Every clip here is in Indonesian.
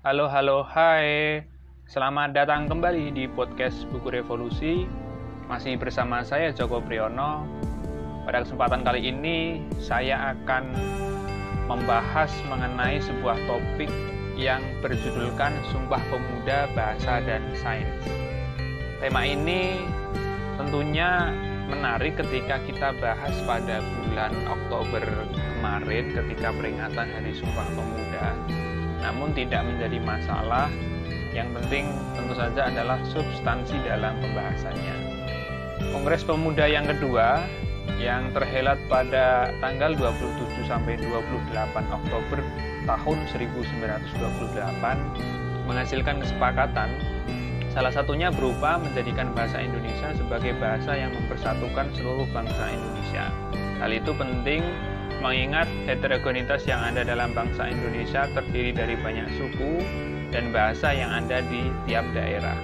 Halo, halo, hai. Selamat datang kembali di podcast Buku Revolusi. Masih bersama saya Joko Priyono. Pada kesempatan kali ini, saya akan membahas mengenai sebuah topik yang berjudulkan Sumpah Pemuda Bahasa dan Sains. Tema ini tentunya menarik ketika kita bahas pada bulan Oktober kemarin ketika peringatan Hari Sumpah Pemuda. Namun tidak menjadi masalah. Yang penting tentu saja adalah substansi dalam pembahasannya. Kongres Pemuda yang kedua yang terhelat pada tanggal 27 sampai 28 Oktober tahun 1928 menghasilkan kesepakatan Salah satunya berupa menjadikan bahasa Indonesia sebagai bahasa yang mempersatukan seluruh bangsa Indonesia. Hal itu penting mengingat heterogenitas yang ada dalam bangsa Indonesia terdiri dari banyak suku dan bahasa yang ada di tiap daerah.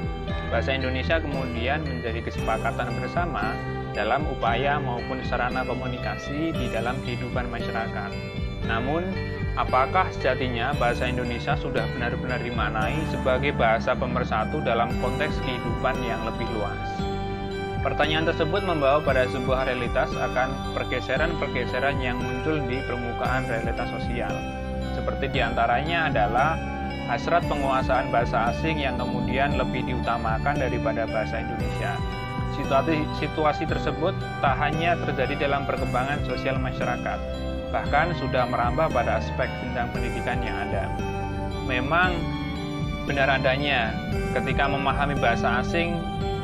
Bahasa Indonesia kemudian menjadi kesepakatan bersama dalam upaya maupun sarana komunikasi di dalam kehidupan masyarakat. Namun, Apakah sejatinya bahasa Indonesia sudah benar-benar dimaknai sebagai bahasa pemersatu dalam konteks kehidupan yang lebih luas? Pertanyaan tersebut membawa pada sebuah realitas akan pergeseran-pergeseran yang muncul di permukaan realitas sosial. Seperti di antaranya adalah hasrat penguasaan bahasa asing yang kemudian lebih diutamakan daripada bahasa Indonesia. Situasi, situasi tersebut tak hanya terjadi dalam perkembangan sosial masyarakat, bahkan sudah merambah pada aspek jenjang pendidikan yang ada. Memang benar adanya ketika memahami bahasa asing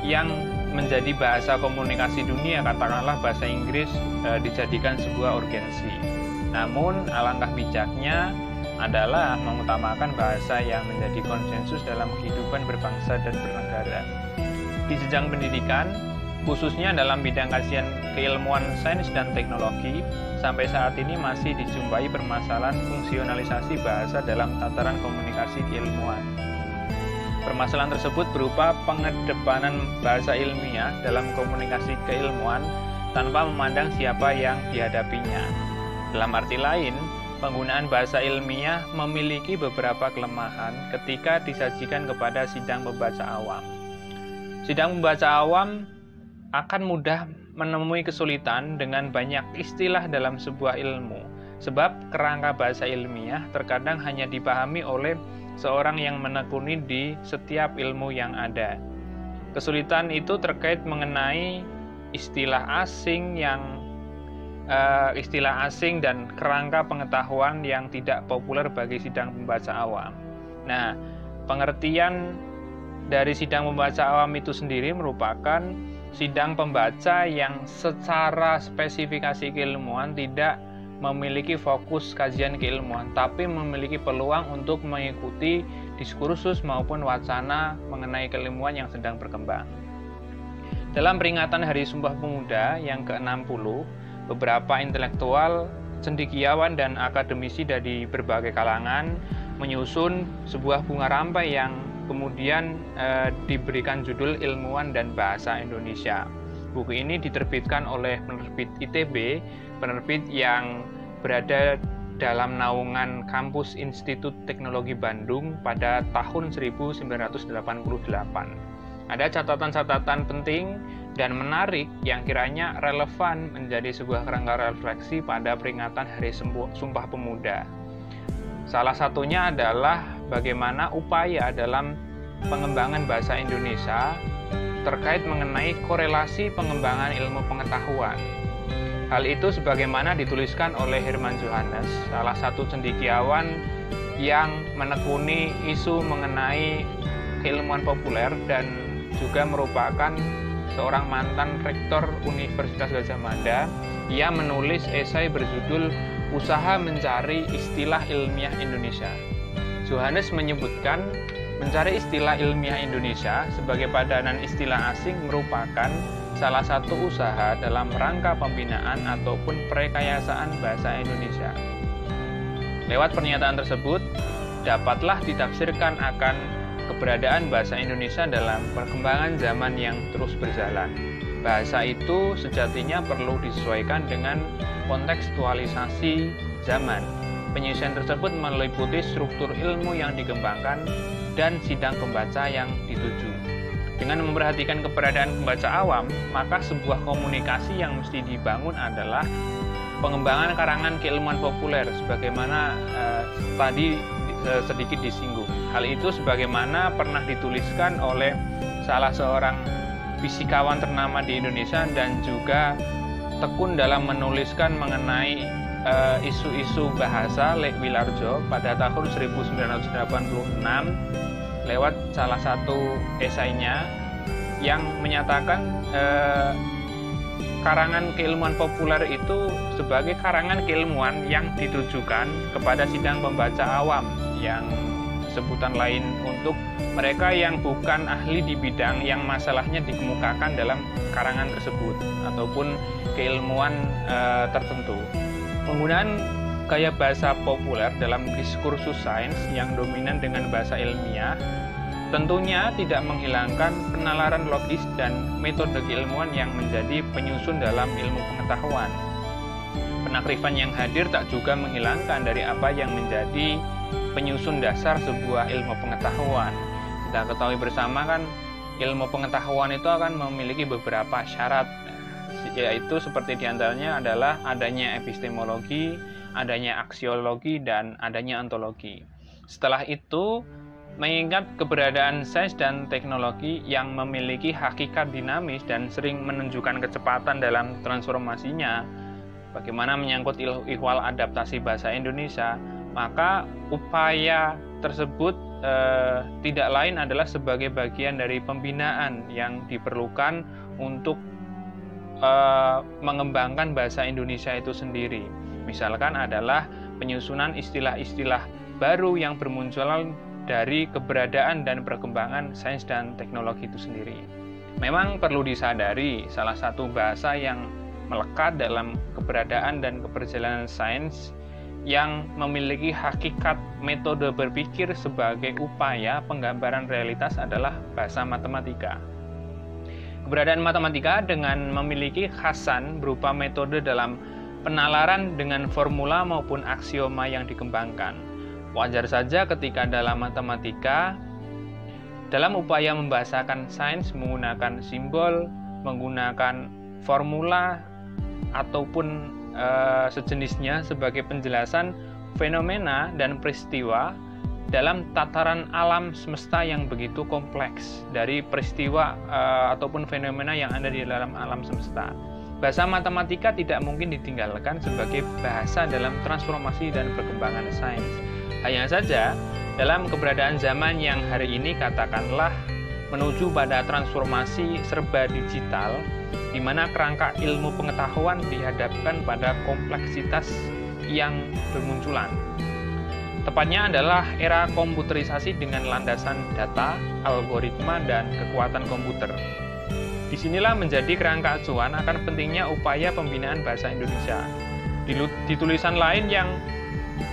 yang menjadi bahasa komunikasi dunia, katakanlah bahasa Inggris e, dijadikan sebuah urgensi. Namun alangkah bijaknya adalah mengutamakan bahasa yang menjadi konsensus dalam kehidupan berbangsa dan bernegara. Di jenjang pendidikan, khususnya dalam bidang kajian keilmuan sains dan teknologi, sampai saat ini masih dijumpai permasalahan fungsionalisasi bahasa dalam tataran komunikasi keilmuan. Permasalahan tersebut berupa pengedepanan bahasa ilmiah dalam komunikasi keilmuan tanpa memandang siapa yang dihadapinya. Dalam arti lain, penggunaan bahasa ilmiah memiliki beberapa kelemahan ketika disajikan kepada sidang pembaca awam. Sidang pembaca awam akan mudah menemui kesulitan dengan banyak istilah dalam sebuah ilmu, sebab kerangka bahasa ilmiah terkadang hanya dipahami oleh seorang yang menekuni di setiap ilmu yang ada. Kesulitan itu terkait mengenai istilah asing yang uh, istilah asing dan kerangka pengetahuan yang tidak populer bagi sidang pembaca awam. Nah, pengertian dari sidang pembaca awam itu sendiri merupakan sidang pembaca yang secara spesifikasi keilmuan tidak memiliki fokus kajian keilmuan, tapi memiliki peluang untuk mengikuti diskursus maupun wacana mengenai keilmuan yang sedang berkembang. Dalam peringatan Hari Sumpah Pemuda yang ke-60, beberapa intelektual, cendikiawan, dan akademisi dari berbagai kalangan menyusun sebuah bunga rampai yang kemudian e, diberikan judul Ilmuwan dan Bahasa Indonesia. Buku ini diterbitkan oleh penerbit ITB, penerbit yang berada dalam naungan kampus Institut Teknologi Bandung pada tahun 1988. Ada catatan-catatan penting dan menarik yang kiranya relevan menjadi sebuah kerangka refleksi pada peringatan Hari Sumpah Pemuda. Salah satunya adalah bagaimana upaya dalam pengembangan bahasa Indonesia terkait mengenai korelasi pengembangan ilmu pengetahuan. Hal itu sebagaimana dituliskan oleh Herman Johannes, salah satu cendikiawan yang menekuni isu mengenai keilmuan populer dan juga merupakan seorang mantan rektor Universitas Gajah Mada. Ia menulis esai berjudul Usaha Mencari Istilah Ilmiah Indonesia. Johannes menyebutkan mencari istilah ilmiah Indonesia sebagai padanan istilah asing merupakan salah satu usaha dalam rangka pembinaan ataupun perekayasaan bahasa Indonesia. Lewat pernyataan tersebut, dapatlah ditafsirkan akan keberadaan bahasa Indonesia dalam perkembangan zaman yang terus berjalan. Bahasa itu sejatinya perlu disesuaikan dengan kontekstualisasi zaman Penyesuaian tersebut meliputi struktur ilmu yang dikembangkan dan sidang pembaca yang dituju. Dengan memperhatikan keberadaan pembaca awam, maka sebuah komunikasi yang mesti dibangun adalah pengembangan karangan keilmuan populer sebagaimana eh, tadi eh, sedikit disinggung. Hal itu sebagaimana pernah dituliskan oleh salah seorang fisikawan ternama di Indonesia dan juga tekun dalam menuliskan mengenai Eh, isu-isu bahasa Lek Wilarjo pada tahun 1986 lewat salah satu esainya yang menyatakan uh, karangan keilmuan populer itu sebagai karangan keilmuan yang ditujukan kepada sidang pembaca awam yang sebutan lain untuk mereka yang bukan ahli di bidang yang masalahnya dikemukakan dalam karangan tersebut ataupun keilmuan e, tertentu. Penggunaan gaya bahasa populer dalam diskursus sains yang dominan dengan bahasa ilmiah tentunya tidak menghilangkan penalaran logis dan metode keilmuan yang menjadi penyusun dalam ilmu pengetahuan. Penakrifan yang hadir tak juga menghilangkan dari apa yang menjadi penyusun dasar sebuah ilmu pengetahuan. Kita ketahui bersama kan ilmu pengetahuan itu akan memiliki beberapa syarat yaitu seperti di antaranya adalah adanya epistemologi, adanya aksiologi, dan adanya ontologi. Setelah itu, mengingat keberadaan sains dan teknologi yang memiliki hakikat dinamis dan sering menunjukkan kecepatan dalam transformasinya, bagaimana menyangkut ihwal adaptasi bahasa Indonesia, maka upaya tersebut eh, tidak lain adalah sebagai bagian dari pembinaan yang diperlukan untuk uh, mengembangkan bahasa Indonesia itu sendiri. Misalkan adalah penyusunan istilah-istilah baru yang bermunculan dari keberadaan dan perkembangan sains dan teknologi itu sendiri. Memang perlu disadari salah satu bahasa yang melekat dalam keberadaan dan keberjalanan sains yang memiliki hakikat metode berpikir sebagai upaya penggambaran realitas adalah bahasa matematika. Keberadaan matematika dengan memiliki khasan berupa metode dalam penalaran dengan formula maupun aksioma yang dikembangkan. Wajar saja ketika dalam matematika, dalam upaya membahasakan sains menggunakan simbol, menggunakan formula, ataupun e, sejenisnya sebagai penjelasan fenomena dan peristiwa dalam tataran alam semesta yang begitu kompleks dari peristiwa uh, ataupun fenomena yang ada di dalam alam semesta. Bahasa matematika tidak mungkin ditinggalkan sebagai bahasa dalam transformasi dan perkembangan sains. Hanya saja, dalam keberadaan zaman yang hari ini katakanlah menuju pada transformasi serba digital, di mana kerangka ilmu pengetahuan dihadapkan pada kompleksitas yang bermunculan Tepatnya adalah era komputerisasi dengan landasan data, algoritma, dan kekuatan komputer. Di sinilah menjadi kerangka acuan akan pentingnya upaya pembinaan bahasa Indonesia. Di tulisan lain yang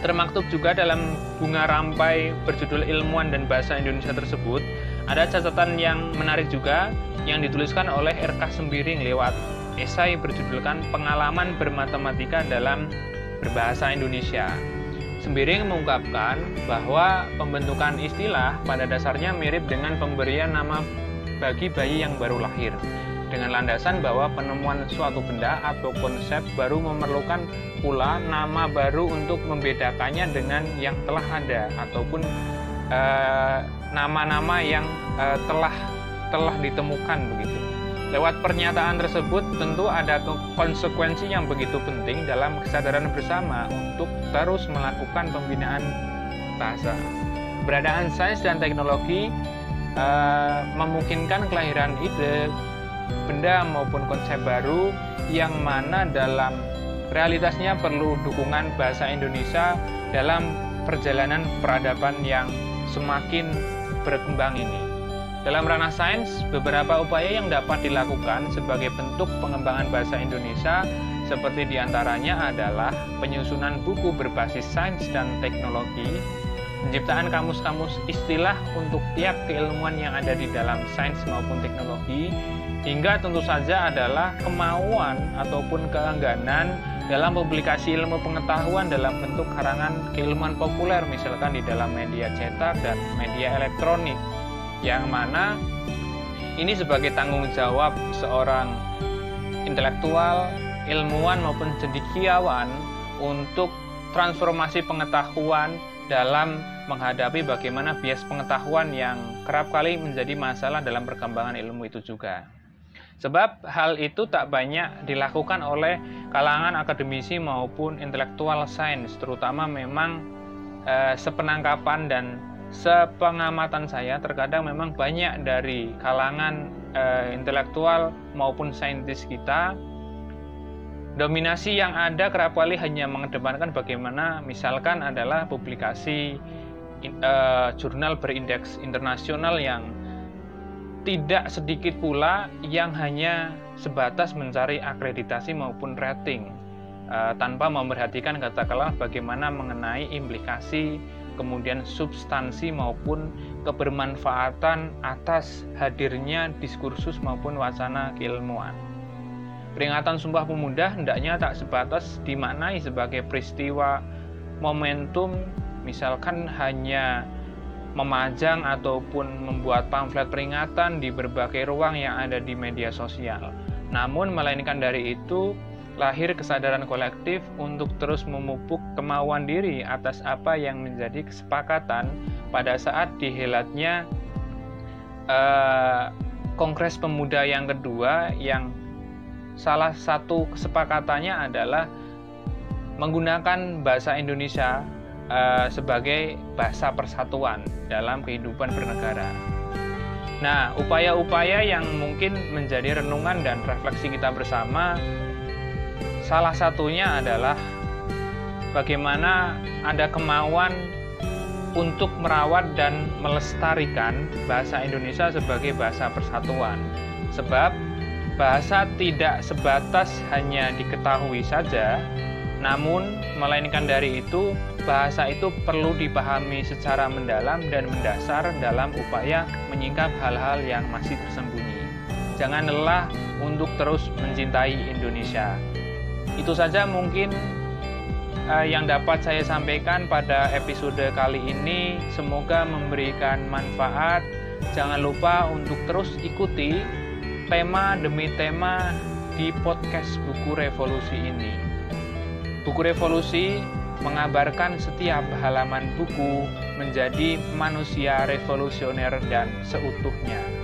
termaktub juga dalam bunga rampai berjudul ilmuwan dan bahasa Indonesia tersebut, ada catatan yang menarik juga yang dituliskan oleh RK Sembiring lewat esai berjudulkan Pengalaman Bermatematika dalam Berbahasa Indonesia. Sembiring mengungkapkan bahwa pembentukan istilah pada dasarnya mirip dengan pemberian nama bagi bayi yang baru lahir dengan landasan bahwa penemuan suatu benda atau konsep baru memerlukan pula nama baru untuk membedakannya dengan yang telah ada ataupun eh, nama-nama uh, yang uh, telah telah ditemukan begitu. Lewat pernyataan tersebut tentu ada konsekuensi yang begitu penting dalam kesadaran bersama untuk terus melakukan pembinaan bahasa. Beradaan sains dan teknologi uh, memungkinkan kelahiran ide, benda maupun konsep baru yang mana dalam realitasnya perlu dukungan bahasa Indonesia dalam perjalanan peradaban yang semakin berkembang ini. Dalam ranah sains, beberapa upaya yang dapat dilakukan sebagai bentuk pengembangan bahasa Indonesia seperti di antaranya adalah penyusunan buku berbasis sains dan teknologi, penciptaan kamus-kamus istilah untuk tiap keilmuan yang ada di dalam sains maupun teknologi, hingga tentu saja adalah kemauan ataupun keengganan dalam publikasi ilmu pengetahuan dalam bentuk karangan keilmuan populer misalkan di dalam media cetak dan media elektronik yang mana ini sebagai tanggung jawab seorang intelektual, ilmuwan maupun cendekiawan untuk transformasi pengetahuan dalam menghadapi bagaimana bias pengetahuan yang kerap kali menjadi masalah dalam perkembangan ilmu itu juga. Sebab hal itu tak banyak dilakukan oleh kalangan akademisi maupun intelektual sains, terutama memang eh, sepenangkapan dan sepengamatan saya terkadang memang banyak dari kalangan eh, intelektual maupun saintis kita. Dominasi yang ada kerap kali hanya mengedepankan bagaimana misalkan adalah publikasi uh, jurnal berindeks internasional yang tidak sedikit pula yang hanya sebatas mencari akreditasi maupun rating uh, tanpa memperhatikan katakanlah bagaimana mengenai implikasi kemudian substansi maupun kebermanfaatan atas hadirnya diskursus maupun wacana keilmuan. Peringatan Sumpah Pemuda hendaknya tak sebatas dimaknai sebagai peristiwa momentum misalkan hanya memajang ataupun membuat pamflet peringatan di berbagai ruang yang ada di media sosial. Namun, melainkan dari itu, lahir kesadaran kolektif untuk terus memupuk kemauan diri atas apa yang menjadi kesepakatan pada saat dihelatnya eh, Kongres Pemuda yang kedua yang salah satu kesepakatannya adalah menggunakan bahasa Indonesia uh, sebagai bahasa persatuan dalam kehidupan bernegara. Nah, upaya-upaya yang mungkin menjadi renungan dan refleksi kita bersama, salah satunya adalah bagaimana ada kemauan untuk merawat dan melestarikan bahasa Indonesia sebagai bahasa persatuan. Sebab bahasa tidak sebatas hanya diketahui saja, namun melainkan dari itu bahasa itu perlu dipahami secara mendalam dan mendasar dalam upaya menyingkap hal-hal yang masih tersembunyi. Jangan lelah untuk terus mencintai Indonesia. Itu saja mungkin uh, yang dapat saya sampaikan pada episode kali ini. Semoga memberikan manfaat. Jangan lupa untuk terus ikuti tema demi tema di podcast buku revolusi ini. Buku revolusi mengabarkan setiap halaman buku menjadi manusia revolusioner dan seutuhnya.